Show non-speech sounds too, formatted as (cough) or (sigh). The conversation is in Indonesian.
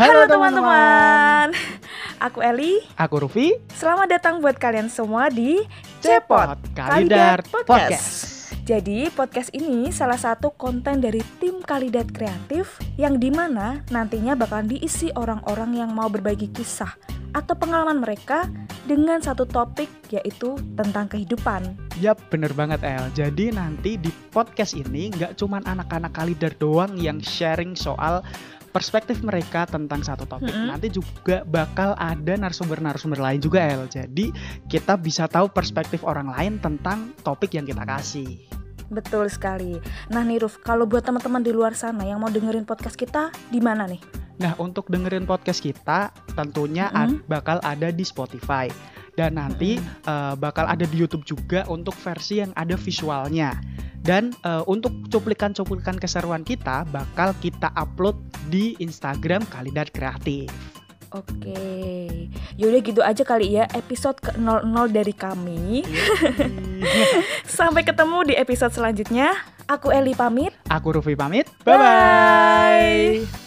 Halo teman-teman. Aku Eli. Aku Rufi. Selamat datang buat kalian semua di Cepot Kalidar Podcast. Jadi podcast ini salah satu konten dari tim Kalidat Kreatif yang di mana nantinya bakalan diisi orang-orang yang mau berbagi kisah atau pengalaman mereka dengan satu topik yaitu tentang kehidupan. Yap, bener banget El. Jadi nanti di podcast ini nggak cuman anak-anak Kalidar doang yang sharing soal perspektif mereka tentang satu topik. Mm-hmm. Nanti juga bakal ada narasumber-narasumber lain juga El. Jadi kita bisa tahu perspektif orang lain tentang topik yang kita kasih. Betul sekali. Nah nih Ruf, kalau buat teman-teman di luar sana yang mau dengerin podcast kita, di mana nih? Nah, untuk dengerin podcast kita tentunya Mm-hmm. ad- bakal ada di Spotify. Dan nanti eh, bakal ada di YouTube juga untuk versi yang ada visualnya. Dan eh, untuk cuplikan-cuplikan keseruan kita bakal kita upload di Instagram Kalidat Kreatif. Oke, yaudah gitu aja kali ya episode ke-00 dari kami. (laughs) Sampai ketemu di episode selanjutnya. Aku Eli pamit. Aku Rufi pamit. Bye.